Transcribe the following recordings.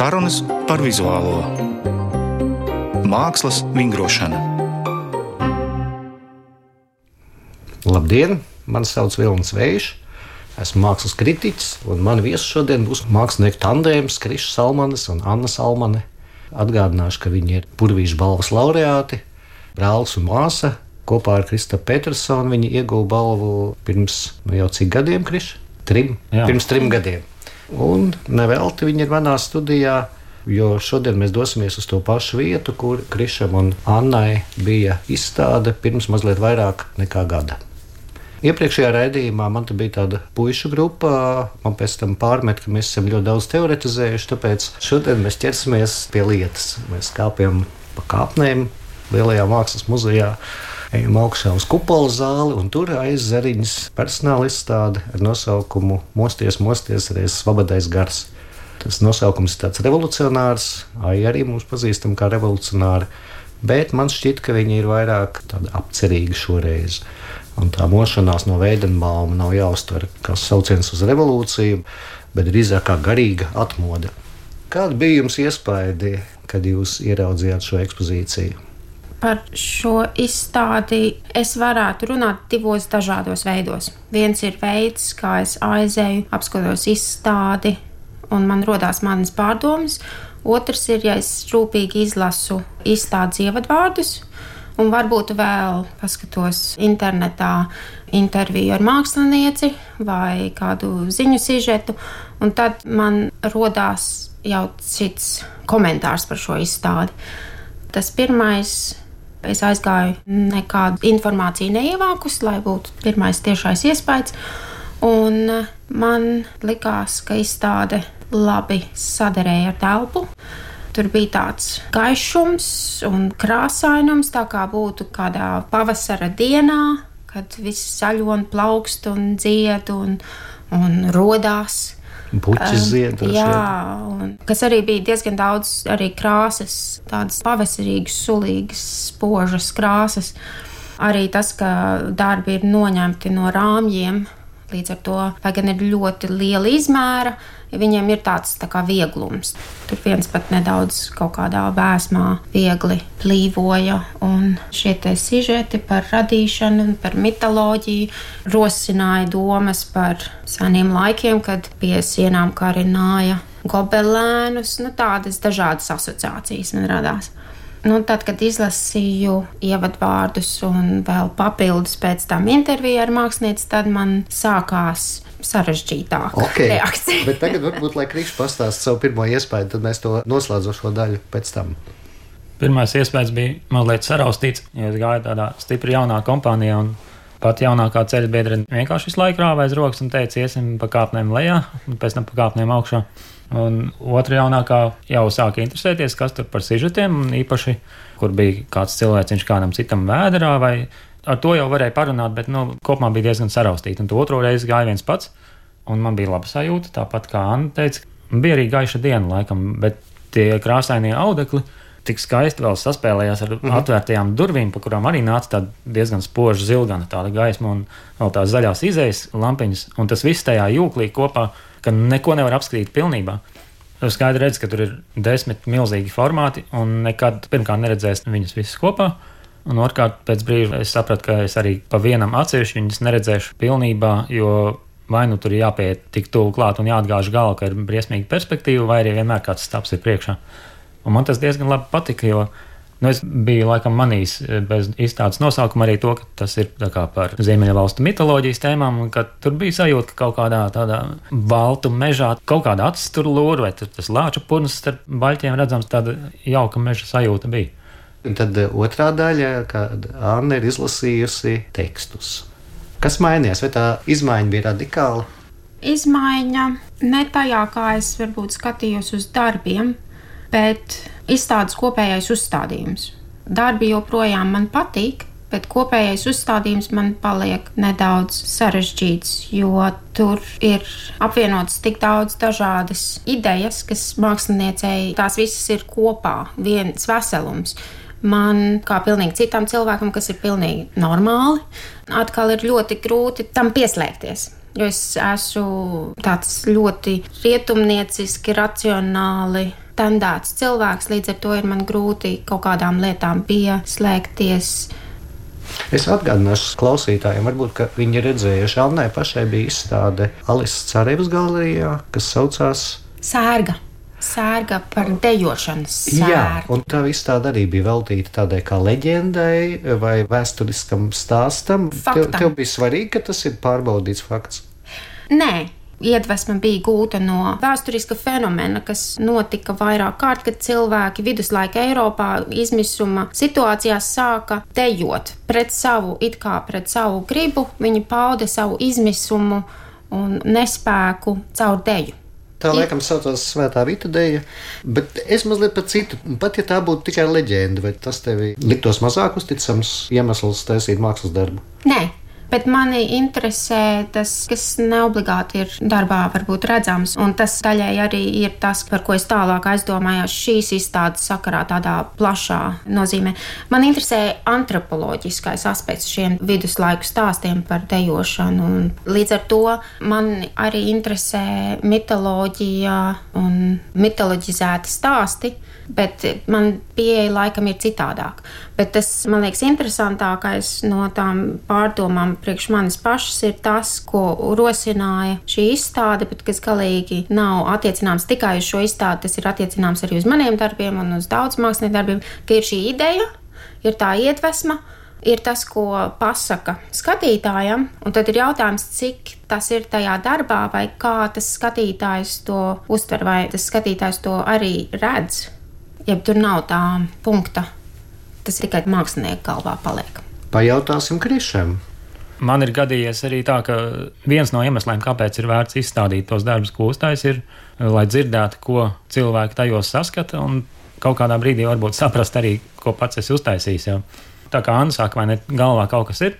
Sarunas par vizuālo mākslas vingrošanu. Labdien! Mani sauc Vilnis Vējš. Esmu mākslas kritiķis, un man viesis šodien būs mākslinieku tandēms Krišs Salmanis un Anna Salmane. Atgādināšu, ka viņi ir Purvīša balvas laureāti, brālis un māsa. Kopā ar Kristofru Petersonu viņi ieguva balvu pirms nu, jau cik gadiem, Krišs? Trim. Jā. Pirms trim gadiem. Un nevelti viņi ir manā studijā, jo šodien mēs dosimies uz to pašu vietu, kur Krišam un Annai bija izstāde pirms mazliet vairāk nekā gada. Iepriekšējā raidījumā man bija tāda pušu grupa. Man pēc tam pārmet, ka mēs esam ļoti daudz teoretizējuši. Tāpēc šodien mēs ķersimies pie lietas. Mēs kāpjam pa kāpnēm Lielajā mākslas muzejā. Ejam augšā uz kupola zāli, un tur aiz zariņas personāla izstāde ar nosaukumu Mosties, mosties, reizes svabadais gars. Tas nosaukums ir tāds revolucionārs, ai arī mums pazīstam kā revolucionāri, bet man šķiet, ka viņi ir vairāk apcerīgi šoreiz. Un tā mošanās no Veidenbauma nav jāuztver kā sauciens uz revolūciju, bet drīzāk kā garīga atmoda. Kāda bija jums iespēja, kad jūs ieraudzījāt šo ekspozīciju? Par šo izstādi es varētu runāt divos dažādos veidos. Viens ir veids, kā es aizēju, apskatos izstādi, un man radās manas pārdomas. Otrs ir, ja es rūpīgi izlasu izstādes ievadvārdus, Un varbūt vēl paskatos internetā interviju ar mākslinieci vai kādu ziņu sižetu, un tad man rodās jau cits komentārs par šo izstādi. Tas pirmais Es aizgāju, nekādu informāciju neievākus, lai būtu pirmais tiešais iespējas. Un man likās, ka izstāde labi sadarēja ar telpu. Tur bija tāds gaišums un krāsainums, tā kā būtu kādā pavasara dienā, kad viss zaļo un plaukst un dzied un, un rodās. Puķis zied. Um, jā, un, kas arī bija diezgan daudz arī krāsas, tādas pavasarīgas, sulīgas, spožas krāsas. Arī tas, ka darbi ir noņemti no rāmjiem, līdz ar to, lai gan ir ļoti liela izmēra, viņiem ir tāds tā kā vieglums. Tur viens pat nedaudz kaut kādā vēsmā viegli plīvoja, un šie sižeti par radīšanu, par mitoloģiju rosināja domas par seniem laikiem, kad pie sienām karināja gobelēnus, nu tādas dažādas asociācijas man radās. Nu, tad, kad izlasīju ievadvārdus un vēl papildus pēc tam interviju ar mākslinieci, tad man sākās sarežģītāka okay. reakcija. Bet tagad varbūt, lai Krišs pastāsta savu pirmo iespēju, tad mēs to noslēdzošo daļu pēc tam. Pirmais iespējas bija mazliet saraustīts, jo es gāju tādā stipri jaunā kompānijā. Pat jaunākā ceļa biedra vienkārši visu laiku rāva aiz rokas un teica, iesim pa kāpnēm lejā, un pēc tam pa kāpnēm augšā. Un otra jaunākā jau sāka interesēties, kas tur par sižetiem, un īpaši, kur bija kāds cilvēks kādam citam vēdā, vai ar to jau varēja parunāt, bet nu, kopumā bija diezgan saraustīta. Un to otro reizi gāja viens pats, un man bija laba sajūta, tāpat kā Anna teica, bija arī gaiša diena, laikam, bet tie krāsainie audekli tik skaisti vēl saspēlējās ar mm -hmm. atvērtajām durvīm, pa kurām arī nāca diezgan spoža zilgana, tāda gaisma un vēl tās zaļās izējas lampiņas, un tas viss tajā jūklī kopā ka neko nevar apskatīt pilnībā. Skaidri redz, ka tur ir desmit milzīgi formāti, un nekad pirmkārt neredzēs viņus visus kopā. Un otrkārt, pēc brīža es sapratu, ka es arī pa vienam atsevišķi viņus neredzēšu pilnībā, jo vai nu tur jāpieiet tik tuvu klāt un jāatgāž galva, ka ir briesmīga perspektīva, vai arī vienmēr kāds stāps ir priekšā. Un man tas diezgan labi patika, jo Nu, es biju laikam manījis eh, bez izstādes nosaukuma arī to, ka tas ir par Ziemeļvalstu mitoloģijas tēmām, un ka tur bija sajūta, ka kaut kādā tādā valtu mežā kaut kāda acis tur lūra, vai tas lāča purns starp baļķiem redzams, tāda jauka meža sajūta bija. Un tad eh, otrā daļa, kad Anna ir izlasījusi tekstus. Kas mainījās, vai tā izmaiņa bija radikāla? Izmaiņa ne tajā, kā es varbūt skatījos uz darbiem, bet izstādes kopējais uzstādījums. Darbi joprojām man patīk, bet kopējais uzstādījums man paliek nedaudz sarežģīts, jo tur ir apvienotas tik daudz dažādas idejas, kas māksliniecei tās visas ir kopā, viens veselums. Man, kā pilnīgi citam cilvēkam, kas ir pilnīgi normāli, atkal ir ļoti grūti tam pieslēgties. Jo es esmu tāds ļoti rietumnieciski, racionāli tendēts cilvēks, līdz ar to ir man grūti kaut kādām lietām pieslēgties. Es atgādināšu klausītājiem, varbūt, ka viņi ir redzējuši, Annai pašai bija izstāde Alises Carevas galerijā, kas saucās Sērga. Sērga par dejošanas sērgu. Jā, un tā izstāde arī bija veltīta tādai kā leģendai vai vēsturiskam stāstam. Faktam. Tev, tev bija svarīgi, ka tas ir pārbaudīts fakts. Nē, iedvesma bija gūta no vēsturiska fenomena, kas notika vairāk kārt, kad cilvēki viduslaika Eiropā izmisuma situācijās sāka dejot pret savu, it kā pret savu gribu. Viņi pauda savu izmisumu un nespēku caur deju. Tā laikam saucās Svētā Vita dēļa, bet es mazliet par citu. Pat ja tā būtu tikai leģenda, vai tas tev liktos mazāk uzticams iemesls taisīt mākslas darbu? Nē, Bet mani interesē tas, kas neobligāti ir darbā, varbūt redzams. Un tas daļai arī ir tas, par ko es tālāk aizdomājos šīs izstādes sakarā, tādā plašā nozīmē. Man interesē antropoloģiskais aspekts šiem viduslaiku stāstiem par dejošanu. Un līdz ar to man arī interesē mitoloģija un mitoloģizēti stāsti bet man pieeja laikam ir citādāk. Bet tas, man liekas, interesantākais no tām pārdomām priekš manis pašas ir tas, ko rosināja šī izstāde, bet kas galīgi nav attiecināms tikai uz šo izstādi, tas ir attiecināms arī uz maniem darbiem un uz daudz mākslinieku darbiem, ka ir šī ideja, ir tā iedvesma. Ir tas, ko pasaka skatītājam, un tad ir jautājums, cik tas ir tajā darbā, vai kā tas skatītājs to uztver, vai tas skatītājs to arī redz ja tur nav tā punkta. Tas tikai mākslinieka galvā paliek. Pajautāsim Krišam. Man ir gadījies arī tā, ka viens no iemesliem, kāpēc ir vērts izstādīt tos darbus, ko uztais, ir, lai dzirdētu, ko cilvēki tajos saskata, un kaut kādā brīdī varbūt saprast arī, ko pats esi uztaisījis. Jau. Tā kā Anna saka, vai ne, galvā kaut kas ir,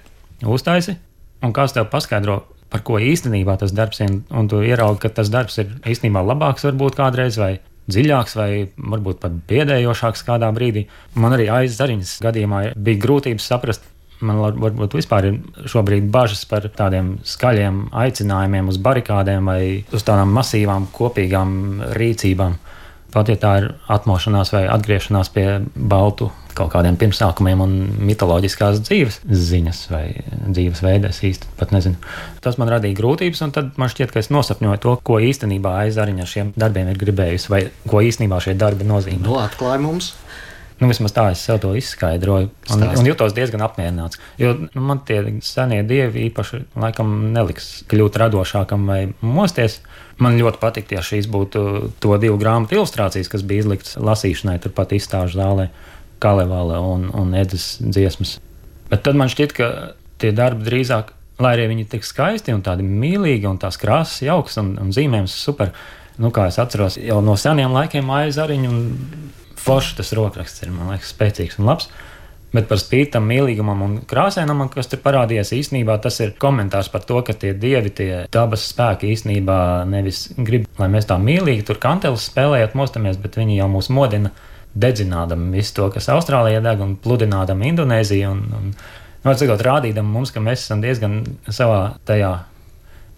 uztaisi, un kāds tev paskaidro, par ko īstenībā tas darbs ir, un tu ieraugi, ka tas darbs ir īstenībā labāks varbūt kādreiz, vai dziļāks vai varbūt pat biedējošāks kādā brīdī. Man arī aizzariņas gadījumā bija grūtības saprast. Man varbūt vispār ir šobrīd bažas par tādiem skaļiem aicinājumiem uz barikādēm vai uz tādām masīvām kopīgām rīcībām. Pat ja tā ir atmošanās vai atgriešanās pie baltu kaut kādiem pirmsākumiem un mitoloģiskās dzīves ziņas vai dzīves veida, es īsti pat nezinu. Tas man radīja grūtības, un tad man šķiet, ka es nosapņoju to, ko īstenībā aizariņa ar šiem darbiem ir gribējusi, vai ko īstenībā šie darbi nozīmē. Nu, atklāja mums! Nu, vismaz tā es sev to izskaidroju. Un, un jutos diezgan apmierināts. Jo nu, man tie senie dievi īpaši laikam neliks kļūt radošākam vai mosties. Man ļoti patiktu, ja šīs būtu to divu grāmatu ilustrācijas, kas bija izliktas lasīšanai, turpat izstāžu zālē, Kalevala un, un Edas dziesmas. Bet tad man šķiet, ka tie darbi drīzāk, lai arī viņi tik skaisti un tādi mīlīgi, un tās krāsas jauks un, un zīmējums super. Nu, kā es atceros, jau no seniem laikiem mājas ariņu un forši tas rokraksts ir, man liekas, spēcīgs un labs. Bet par spīti tam mīlīgumam un krāsainumam, kas tur parādījās, īstenībā tas ir komentārs par to, ka tie dievi, tie dabas spēki īstenībā nevis grib, lai mēs tā mīlīgi tur kanteles spēlējot, mostamies, bet viņi jau mūs modina dedzinādam visu to, kas Austrālijā deg un pludinādam Indonēziju. Un, un, nu, cikot, rādīdam mums, ka mēs esam diezgan savā tajā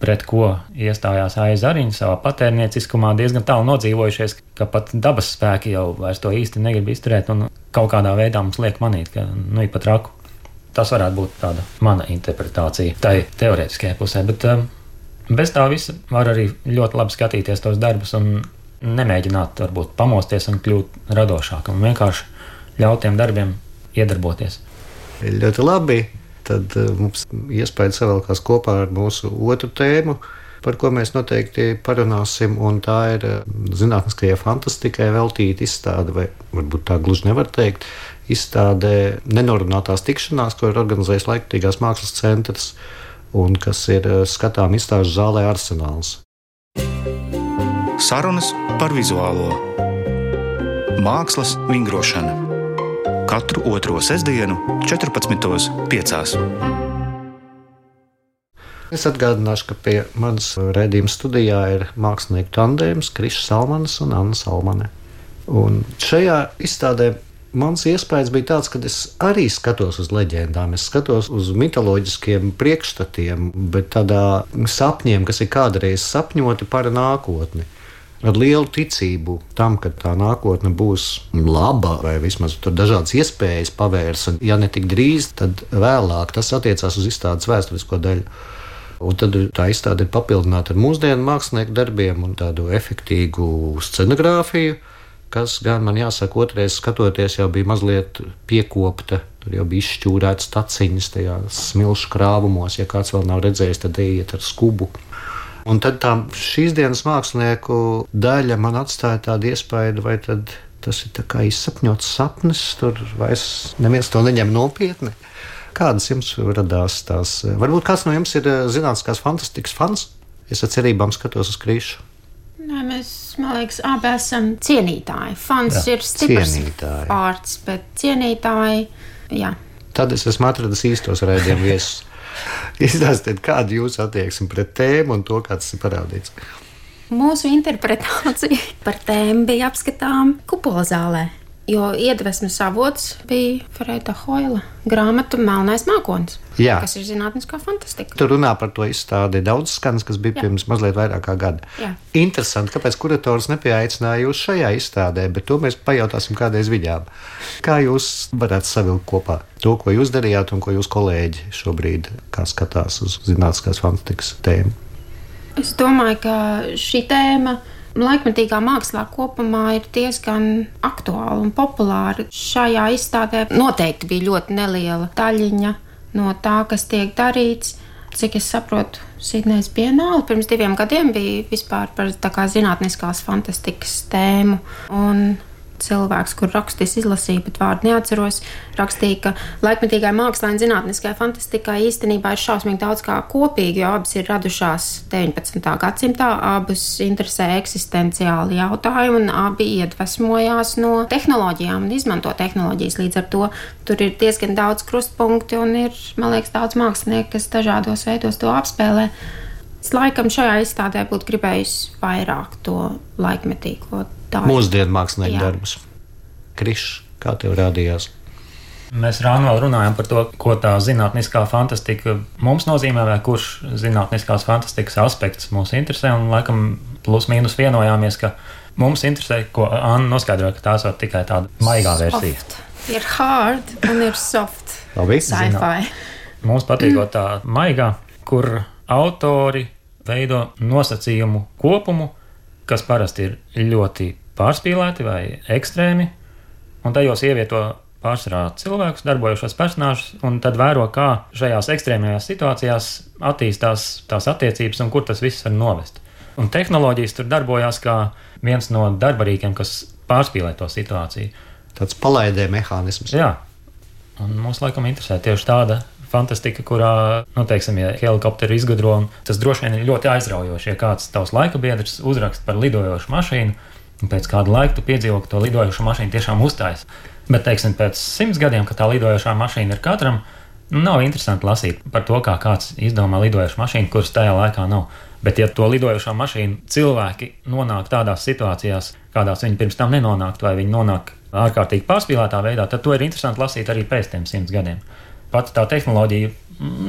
pret ko iestājās aizariņš savā patērnieciskumā, diezgan tālu nodzīvojušies, ka pat dabas spēki jau vairs to īsti negrib izturēt un kaut kādā veidā mums liek manīt, ka nu ir pat raku. Tas varētu būt tāda mana interpretācija, tai teorētiskajai pusē, bet um, bez tā visa var arī ļoti labi skatīties tos darbus un nemēģināt varbūt pamosties un kļūt radošākam, vienkārši ļaut tiem darbiem iedarboties. Ļoti labi tad eh, mums iespēja savēlkās kopā ar mūsu otru tēmu, par ko mēs noteikti parunāsim. Tā ir eh, zinātniskajai fantastikai veltīta izstāde, vai varbūt tā gluži nevar teikt. Izstādē nenorunātās tikšanās, ko ir organizējis Laikmatīgās mākslas centrs un kas ir eh, skatām izstāžu zālē Arsenāls. Sarunas par vizuālo mākslas vingrošanu katru otro sestdienu, 14.5. Es atgādināšu, ka pie manas redzējuma studijā ir mākslinieku tandēms Krišs Salmanis un Anna Salmane. Un šajā izstādē mans iespējas bija tāds, ka es arī skatos uz leģendām, es skatos uz mitoloģiskiem priekšstatiem, bet tādā sapņiem, kas ir kādreiz sapņoti par nākotni. Ar lielu ticību tam, ka tā nākotne būs laba, vai vismaz tur dažādas iespējas pavērs. Un, ja ne tik drīz, tad vēlāk tas attiecās uz izstādes vēsturisko daļu. Un tad tā izstāde ir papildināta ar mūsdienu mākslinieku darbiem un tādu efektīvu scenogrāfiju, kas gan man jāsaka, otrreiz skatoties, jau bija mazliet piekopta. Tur jau bija izšķūrētas taciņas tajā smilšu krāvumos. Ja kāds vēl nav redzējis, tad ejiet ar skubu Un tad tā šīs dienas mākslinieku daļa man atstāja tādu iespaidu, vai tas ir kā izsapņots sapnis, tur vairs neviens to neņem nopietni. Kādas jums radās tās? Varbūt kāds no jums ir eh, zinātniskās fantastikas fans? Es ar cerībām skatos uz krīšu. Nē, mēs, man liekas, abi esam cienītāji. Fans jā, ir stiprs vārds, bet cienītāji, jā. Tad es esmu atradis īstos raidījumu viesus. Izstāstiet, kāda ir jūsu attieksme pret tēmu un to, kā tas ir parādīts. Mūsu interpretācija par tēmu bija apskatām kupola zālē. Jo iedvesmas avots bija Freda Hoila grāmata Melnais mākslinieks. Kas ir zinātniskā fantastika? Tur runā par to izstādi daudz skaņas, kas bija Jā. pirms mazliet vairāk kā gada. Jā. Interesanti, kāpēc kurators nepieaicināja jūs šajā izstādē, bet to mēs pajautāsim kādreiz viņām. Kā jūs varētu savilkt kopā to, ko jūs darījāt un ko jūs kolēģi šobrīd skatās uz zinātniskās fantastikas tēmu? Es domāju, ka šī tēma ir laikmetīgā mākslā kopumā ir diezgan aktuāla un populāra. Šajā izstādē noteikti bija ļoti neliela daļiņa no tā, kas tiek darīts. Cik es saprotu, Sidnejas Bienāla pirms diviem gadiem bija vispār par zinātniskās fantastikas tēmu. Un cilvēks, kur rakstīs izlasīju, bet vārdu neatceros, rakstīja, ka laikmetīgai mākslā un zinātniskai fantastikai īstenībā ir šausmīgi daudz kā kopīgi, jo abas ir radušās 19. gadsimtā, abas interesē eksistenciāli jautājumi un abi iedvesmojās no tehnoloģijām un izmanto tehnoloģijas. Līdz ar to tur ir diezgan daudz krustpunkti un ir, man liekas, daudz mākslinieku, kas dažādos veidos to apspēlē. Es laikam šajā izstādē būtu gribējusi vairāk to laikmetīgo mūsdienu mākslinieku darbus. Krišs, kā tev rādījās? Mēs rānu vēl runājam par to, ko tā zinātniskā fantastika mums nozīmē, vai kurš zinātniskās fantastikas aspekts mūs interesē. Un, laikam, plus mīnus vienojāmies, ka mums interesē, ko Anna noskaidroja, ka tās ir tikai tāda maigā versija. Soft. Ir hard un ir soft. Labi, sci-fi. Mums patīk tā maigā, kur autori veido nosacījumu kopumu, kas parasti ir ļoti pārspīlēti vai ekstrēmi, un tajos ievieto pārsvarā cilvēkus, darbojošos personāžus, un tad vēro, kā šajās ekstrēmajās situācijās attīstās tās attiecības un kur tas viss var novest. Un tehnoloģijas tur darbojās kā viens no darbarīkiem, kas pārspīlē to situāciju. Tāds palaidē mehānisms. Jā, un mums laikam interesē tieši tāda fantastika, kurā, nu, teiksim, ja helikopteru izgudro, tas droši vien ir ļoti aizraujoši. Ja kāds tavs laika biedrs uzraksta par lidojošu mašīnu, Un pēc kāda laika tu piedzīvo, ka to lidojošo mašīnu tiešām uzstājas. Bet, teiksim, pēc simts gadiem, kad tā lidojošā mašīna ir katram, nu, nav interesanti lasīt par to, kā kāds izdomā lidojošu mašīnu, kuras tajā laikā nav. Bet, ja to lidojošo mašīnu cilvēki nonāk tādās situācijās, kādās viņi pirms tam nenonāktu, vai viņi nonāk ārkārtīgi pārspīlētā veidā, tad to ir interesanti lasīt arī pēc tam simts gadiem. Pat tā tehnoloģija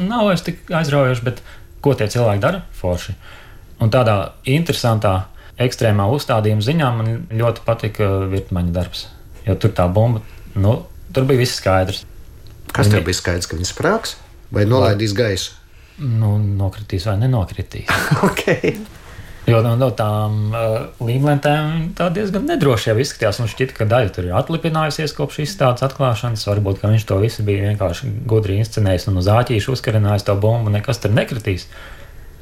nav vairs tik aizraujoša, bet ko tie cilvēki dara? Forši. Un tādā interesantā ekstrēmā uzstādījuma ziņā man ļoti patika Virtmaņa darbs. Jo tur tā bumba, nu, tur bija viss skaidrs. Kas Viņi... tev bija skaidrs, ka viņi sprāgs vai nolaidīs gaisu? Nu, nokritīs vai nenokritīs. okay. Jo no, no tām uh, līmlentēm tā diezgan nedroši jau izskatījās. Man šķita, ka daļa tur ir atlipinājusies kopš izstādes atklāšanas. Varbūt viņš to visu bija vienkārši gudri inscenējis un uz āķīšu uzkarinājis to bumbu, nekas tur nekritīs.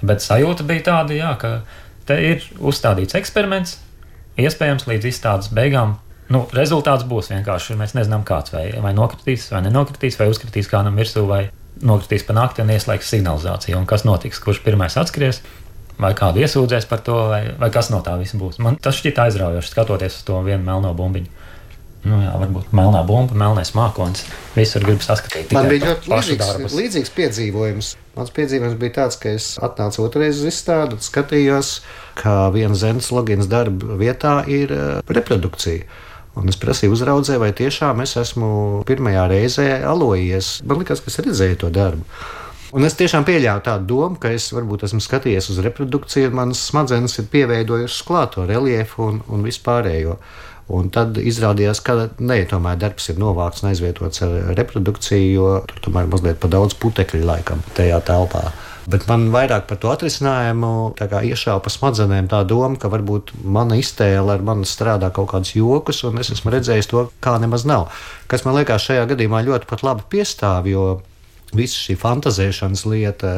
Bet sajūta bija tāda, jā, ka Te ir uzstādīts eksperiments, iespējams, līdz izstādes beigām. Nu, rezultāts būs vienkārši. Mēs nezinām, kāds vai, vai nokritīs, vai nenokritīs, vai uzkritīs kādam virsū, vai nokritīs pa nakti un ieslēgs signalizāciju. Un kas notiks, kurš pirmais atskries, vai kādu iesūdzēs par to, vai, vai kas no tā visa būs. Man tas šķiet aizraujoši skatoties uz to vienu melno bumbiņu. Nu, jā, varbūt melnā bumba, melnais mākslinieks. Visur grib saskatīt. Man bija ļoti līdzīgs, līdzīgs piedzīvojums. Mans piedzīvojums bija tāds, ka es atnācu otrreiz uz izstādi un skatījos, kā viena zemes logins darba vietā ir eh, reprodukcija. Un es prasīju uzraudzē, vai tiešām es esmu pirmajā reizē alojies. Man liekas, ka es redzēju to darbu. Un es tiešām pieļāvu tādu domu, ka es varbūt esmu skatījies uz reprodukciju, un manas smadzenes ir pieveidojušas klāt to reliefu un, un vispārējo. Un tad izrādījās, ka ne, tomēr darbs ir novākts un aizvietots ar reprodukciju, jo tur tomēr mazliet par daudz putekļu laikam tajā telpā. Bet man vairāk par to atrisinājumu iešāva pa smadzenēm tā doma, ka varbūt mana iztēle ar mani strādā kaut kādus jokus, un es esmu redzējis to, kā nemaz nav. Kas man liekas šajā gadījumā ļoti labi piestāv, jo Visa šī fantazēšanas lieta,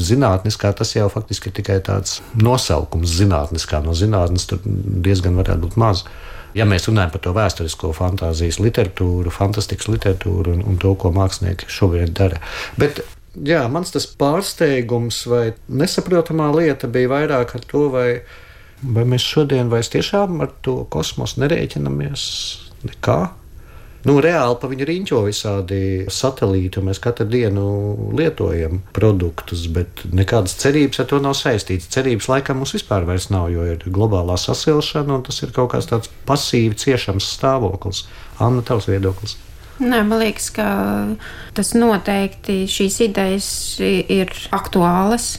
zinātniskā, tas jau faktiski ir tikai tāds nosaukums. Zinātniskā no zinātnes tur diezgan varētu būt maz. Ja mēs runājam par to vēsturisko fantāzijas literatūru, fantastikas literatūru un, un to, ko mākslinieki šobrīd dara. Bet jā, mans tas pārsteigums vai nesaprotamā lieta bija vairāk ar to, vai, vai mēs šodien vairs tiešām ar to kosmosu nerēķinamies nekā. Nu, reāli pa viņu riņķo visādi satelīti, un mēs katru dienu lietojam produktus, bet nekādas cerības ar to nav saistītas. Cerības laikam mums vispār nav, jo ir globālā sasilšana, un tas ir kaut kāds tāds pasīvi ciešams stāvoklis. Anna, tavs viedoklis? Nē, man liekas, ka tas noteikti šīs idejas ir aktuālas.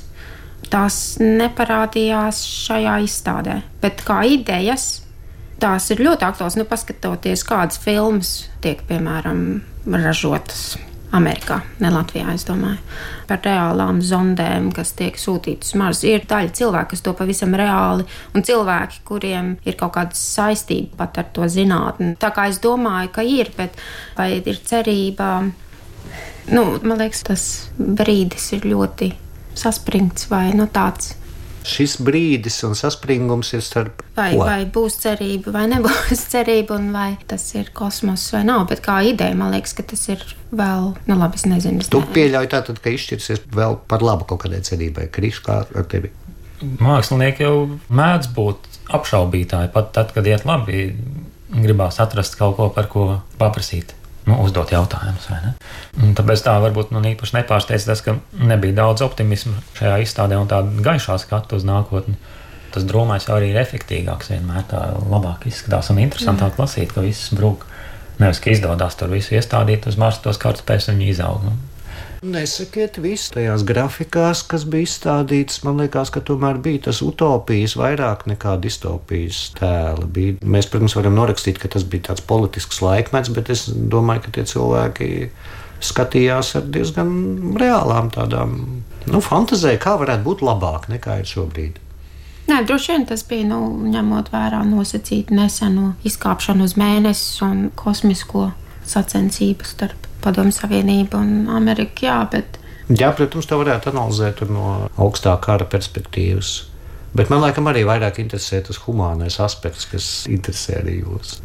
Tās neparādījās šajā izstādē, bet kā idejas tās ir ļoti aktuāls. Nu, paskatoties, kādas filmas tiek, piemēram, ražotas Amerikā, ne Latvijā, es domāju, par reālām zondēm, kas tiek sūtītas uz Marsu. Ir daļa cilvēku, kas to pavisam reāli, un cilvēki, kuriem ir kaut kāda saistība pat ar to zinātni. Tā kā es domāju, ka ir, bet vai ir cerība? Nu, man liekas, tas brīdis ir ļoti saspringts vai nu, tāds šis brīdis un saspringums ir starp. Vai, ko? vai būs cerība, vai nebūs cerība, un vai tas ir kosmos vai nav. Bet kā ideja, man liekas, ka tas ir vēl, nu labi, es nezinu. Es tu ne... pieļauj tātad, ka izšķirsies vēl par labu kaut kādai cerībai. Krīš kā ar tevi? Mākslinieki jau mēdz būt apšaubītāji, pat tad, kad iet labi, gribās atrast kaut ko, par ko paprasīt nu, uzdot jautājumus. Tāpēc tā varbūt man īpaši nepārsteidz tas, ka nebija daudz optimisma šajā izstādē un tāda gaišā skatu uz nākotni. Tas drūmais arī ir efektīvāks, vienmēr tā labāk izskatās un interesantāk lasīt, ka viss brūk. Nevis, ka izdodas tur visu iestādīt uz Marsa, tos kārtas pēc viņa izaug. Nu. Nesakiet, viss tajās grafikās, kas bija izstādītas, man liekas, ka tomēr bija tas utopijas vairāk nekā distopijas tēli. Bija. Mēs, protams, varam norakstīt, ka tas bija tāds politisks laikmets, bet es domāju, ka tie cilvēki skatījās ar diezgan reālām tādām, nu, fantazēja, kā varētu būt labāk nekā ir šobrīd. Nē, droši vien tas bija nu, ņemot vērā nosacītu neseno izkāpšanu uz mēnesi un kosmisko sacensību starp Padomu Savienību un Ameriku. Jā, bet... jā, protams, to varētu analizēt no augstā kara perspektīvas. Bet man liekas, arī vairāk interesē tas humānais aspekts, kas interesē arī jūs.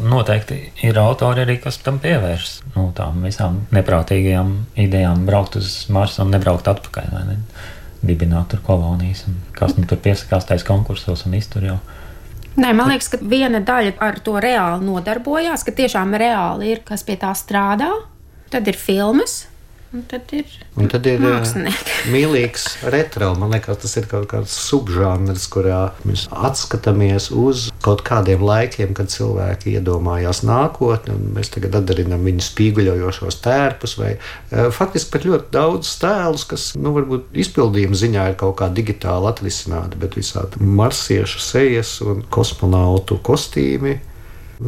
Noteikti ir autori arī, kas tam pievēršas. Nu, tām visām neprātīgajām idejām braukt uz Marsu un nebraukt atpakaļ. Ne? Dibināt tur kolonijas, un kas nu tur piesakās taisa konkursos un iztur jau. Nē, man liekas, ka viena daļa ar to reāli nodarbojās, ka tiešām reāli ir kas pie tā strādā. Tad ir filmas, Un tad ir, un tad ir mīlīgs retro. Man liekas, tas ir kaut kāds subžanrs, kurā mēs atskatāmies uz kaut kādiem laikiem, kad cilvēki iedomājās nākotni, mēs tagad atdarinām viņu spīguļojošos tērpus, vai faktiski pat ļoti daudz tēlus, kas, nu, varbūt izpildījuma ziņā ir kaut kā digitāli atrisināti, bet visādi marsiešu sejas un kosmonautu kostīmi.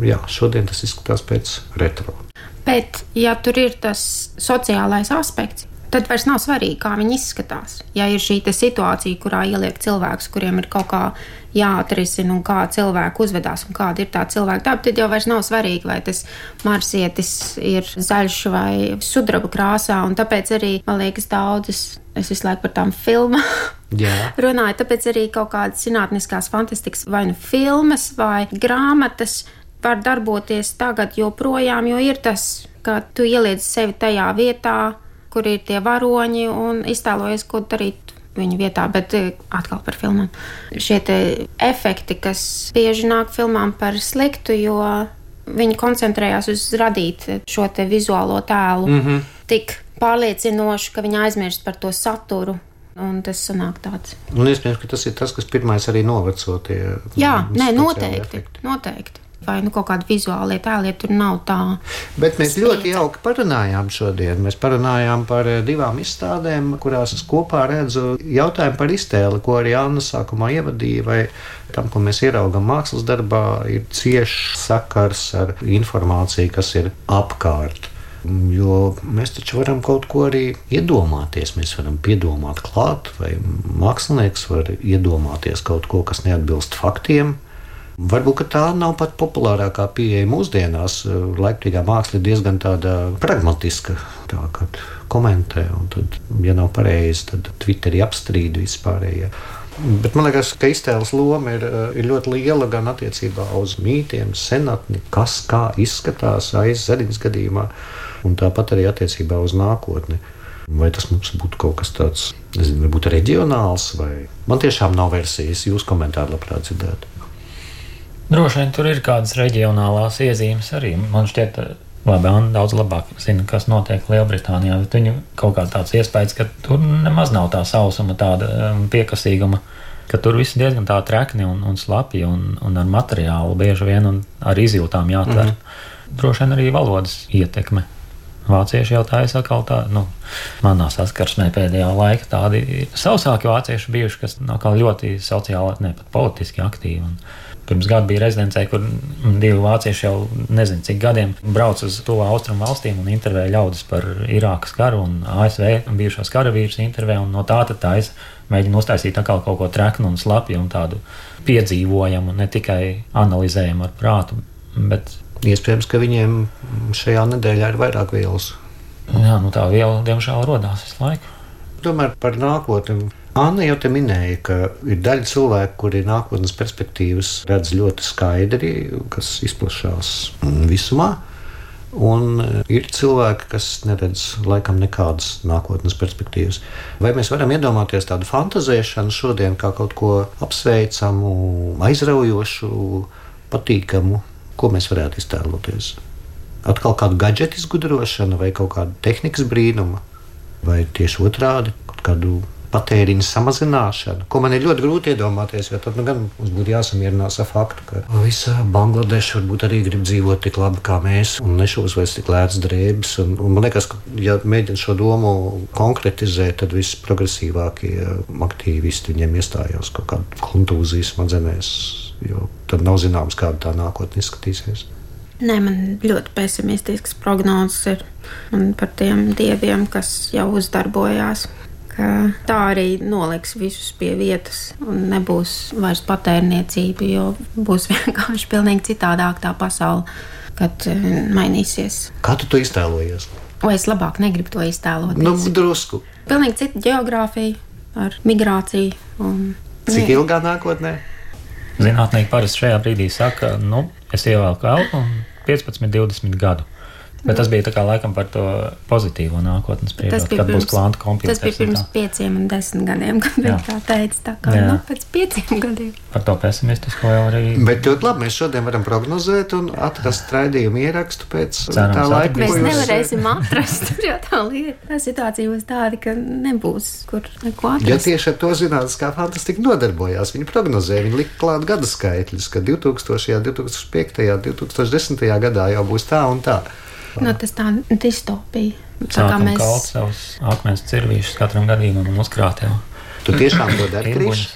Jā, šodien tas izskatās pēc retro. Bet, ja tur ir tas sociālais aspekts, tad vairs nav svarīgi, kā viņi izskatās. Ja ir šī situācija, kurā ieliek cilvēkus, kuriem ir kaut kā jāatrisina, un kā cilvēki uzvedās, un kāda ir tā cilvēka daba, tad jau vairs nav svarīgi, vai tas marsietis ir zaļš vai sudraba krāsā. Tāpēc arī, man liekas, daudzas, es visu laiku par tām filmām. runāju, tāpēc arī kaut kādas zinātniskās fantastikas, vai nu filmas, vai grāmatas, var darboties tagad joprojām, jo ir tas, ka tu ieliec sevi tajā vietā, kur ir tie varoņi un iztēlojies, ko darīt viņu vietā, bet eh, atkal par filmām. Šie efekti, kas bieži nāk filmām par sliktu, jo viņi koncentrējās uz radīt šo vizuālo tēlu mm -hmm. tik pārliecinoši, ka viņi aizmirst par to saturu. Un tas sanāk tāds. Un iespējams, ka tas ir tas, kas pirmais arī noveco tie. Jā, nē, noteikti. Efekti. noteikti. Vai nu, kaut kāda vizuāla tēla, tur nav tā. Bet mēs ļoti jauki parunājām šodien. Mēs parunājām par eh, divām izstādēm, kurās es kopā redzu jautājumu par iztēli, ko arī Anna sākumā ievadīja. Vai tam, ko mēs ieraugām mākslas darbā, ir ciešs sakars ar informāciju, kas ir apkārt. Jo mēs taču varam kaut ko arī iedomāties. Mēs varam piedomāt klāt, vai mākslinieks var iedomāties kaut ko, kas neatbilst faktiem. Varbūt tā nav pat populārākā pieeja mūsdienās. Laiktīgā māksla ir diezgan pragmatiska, tā kā komentē, un tad, ja nav pareizi, tad Twitterī apstrīd vispārējie. Bet man liekas, ka iztēles loma ir, ir ļoti liela gan attiecībā uz mītiem, senatni, kas kā izskatās aiz zemes gadījumā, un tāpat arī attiecībā uz nākotni. Vai tas mums būtu kaut kas tāds, nezinu, varbūt reģionāls, vai man tiešām nav versijas, jūs komentāri labprāt dzirdētu. Droši vien tur ir kādas reģionālās iezīmes arī. Man šķiet, Labi, Anna daudz labāk zina, kas notiek Lielbritānijā. Viņu kaut kā tāds iespējas, ka tur nemaz nav tā sausuma, tāda um, piekasīguma, ka tur viss diezgan tā trekni un, un slapi un, un ar materiālu bieži vien un ar izjūtām jātver. Mm -hmm. Droši vien arī valodas ietekme. Vācieši jau tā ir atkal tā, nu, manā saskarsmē pēdējā laikā tādi sausāki vācieši bijuši, kas nav ļoti sociāli, ne pat politiski aktīvi. Un, Pirms gada bija rezidencē, kur divi vācieši jau nezinu, cik gadiem brauc uz to austrumu valstīm un intervēja ļaudis par Irākas karu un ASV bijušās karavīrus intervē. No tā tā es mēģinu uztaisīt kaut ko treknu un slapju un tādu piedzīvojamu, ne tikai analizējumu ar prātu. Bet... Iespējams, ka viņiem šajā nedēļā ir vairāk vielas. Jā, nu tā viela diemžēl radās visu laiku. Tomēr par nākotni Anna jau te minēja, ka ir daļa cilvēku, kuri nākotnes perspektīvas redz ļoti skaidri, kas izplatās visumā. Un ir cilvēki, kas neredz laikam nekādas nākotnes perspektīvas. Vai mēs varam iedomāties tādu fantazēšanu šodien kā kaut ko apsveicamu, aizraujošu, patīkamu, ko mēs varētu iztēloties? Atkal kādu gadgetu izgudrošanu vai kaut kādu tehnikas brīnumu, vai tieši otrādi, kaut kādu patēriņa samazināšana, ko man ir ļoti grūti iedomāties. Jo tad nu, gan mums būtu jāsamierinās ar faktu, ka visa Bangladeša varbūt arī grib dzīvot tik labi kā mēs, un nešos vairs tik lētas drēbes. Un, un man liekas, ka, ja mēģina šo domu konkretizēt, tad visi progresīvākie aktīvisti viņiem iestājās kaut kādā kontūzijas smadzenēs, jo tad nav zināms, kāda tā nākotne izskatīsies. Nē, man ļoti pesimistisks prognozes ir par tiem dieviem, kas jau uzdarbojās ka tā arī noliks visus pie vietas un nebūs vairs patērniecība, jo būs vienkārši pilnīgi citādāk tā pasaule, kad eh, mainīsies. Kā tu to iztēlojies? Vai es labāk negribu to iztēloties? Nu, drusku. Pilnīgi cita geogrāfija ar migrāciju. Un, Cik jā. ilgā nākotnē? Zinātnieki parasti šajā brīdī saka, nu, es ievēlku elpu 15, 20 gadu. Bet tas bija kā, laikam par to pozitīvo nākotnes priekšstatu, kad pirms, būs kvanta kompjuters. Tas bija pirms pieciem un desmit gadiem, kad viņi tā teica. Tā kā Jā. nu, pēc pieciem gadiem. Par to pesimistisko jau arī. Bet ļoti labi, mēs šodien varam prognozēt un atrast raidījumu ierakstu pēc Ceram, tā laika. Mēs nevarēsim atrast, jau tā lieta. Tā situācija būs tāda, ka nebūs kur neko atrast. Ja tieši ar to zinātniskā fantastika nodarbojās, viņi prognozēja, viņi lika klāt gada skaitļus, ka 2000, 2005, 2010. gadā jau būs tā un tā. Nu, tas tā distopija. Tā kā mēs kaut savus akmens cirvīšus katram gadījumam un uzkrāt jau. Tu tiešām to dari, Krišs?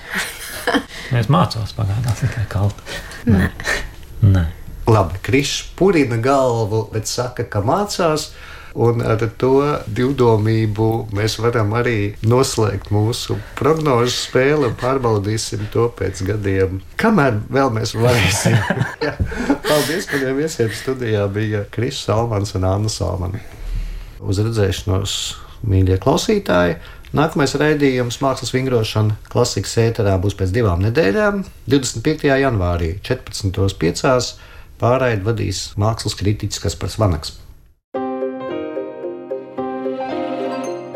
es mācos pagaidām tikai kaut. Nē. Nē. Labi, Krišs purina galvu, bet saka, ka mācās. Un ar to divdomību mēs varam arī noslēgt mūsu prognožu spēli un pārbaudīsim to pēc gadiem. Kamēr vēl mēs varēsim. Paldies, ka jau viesiem studijā bija Kris Salmans un Anna Salmani. Uz redzēšanos, mīļie klausītāji! Nākamais raidījums Mākslas vingrošana klasikas ēterā būs pēc divām nedēļām, 25. janvārī, 14.5. Pārraidi vadīs mākslas kritiķis Kaspars Vanaks.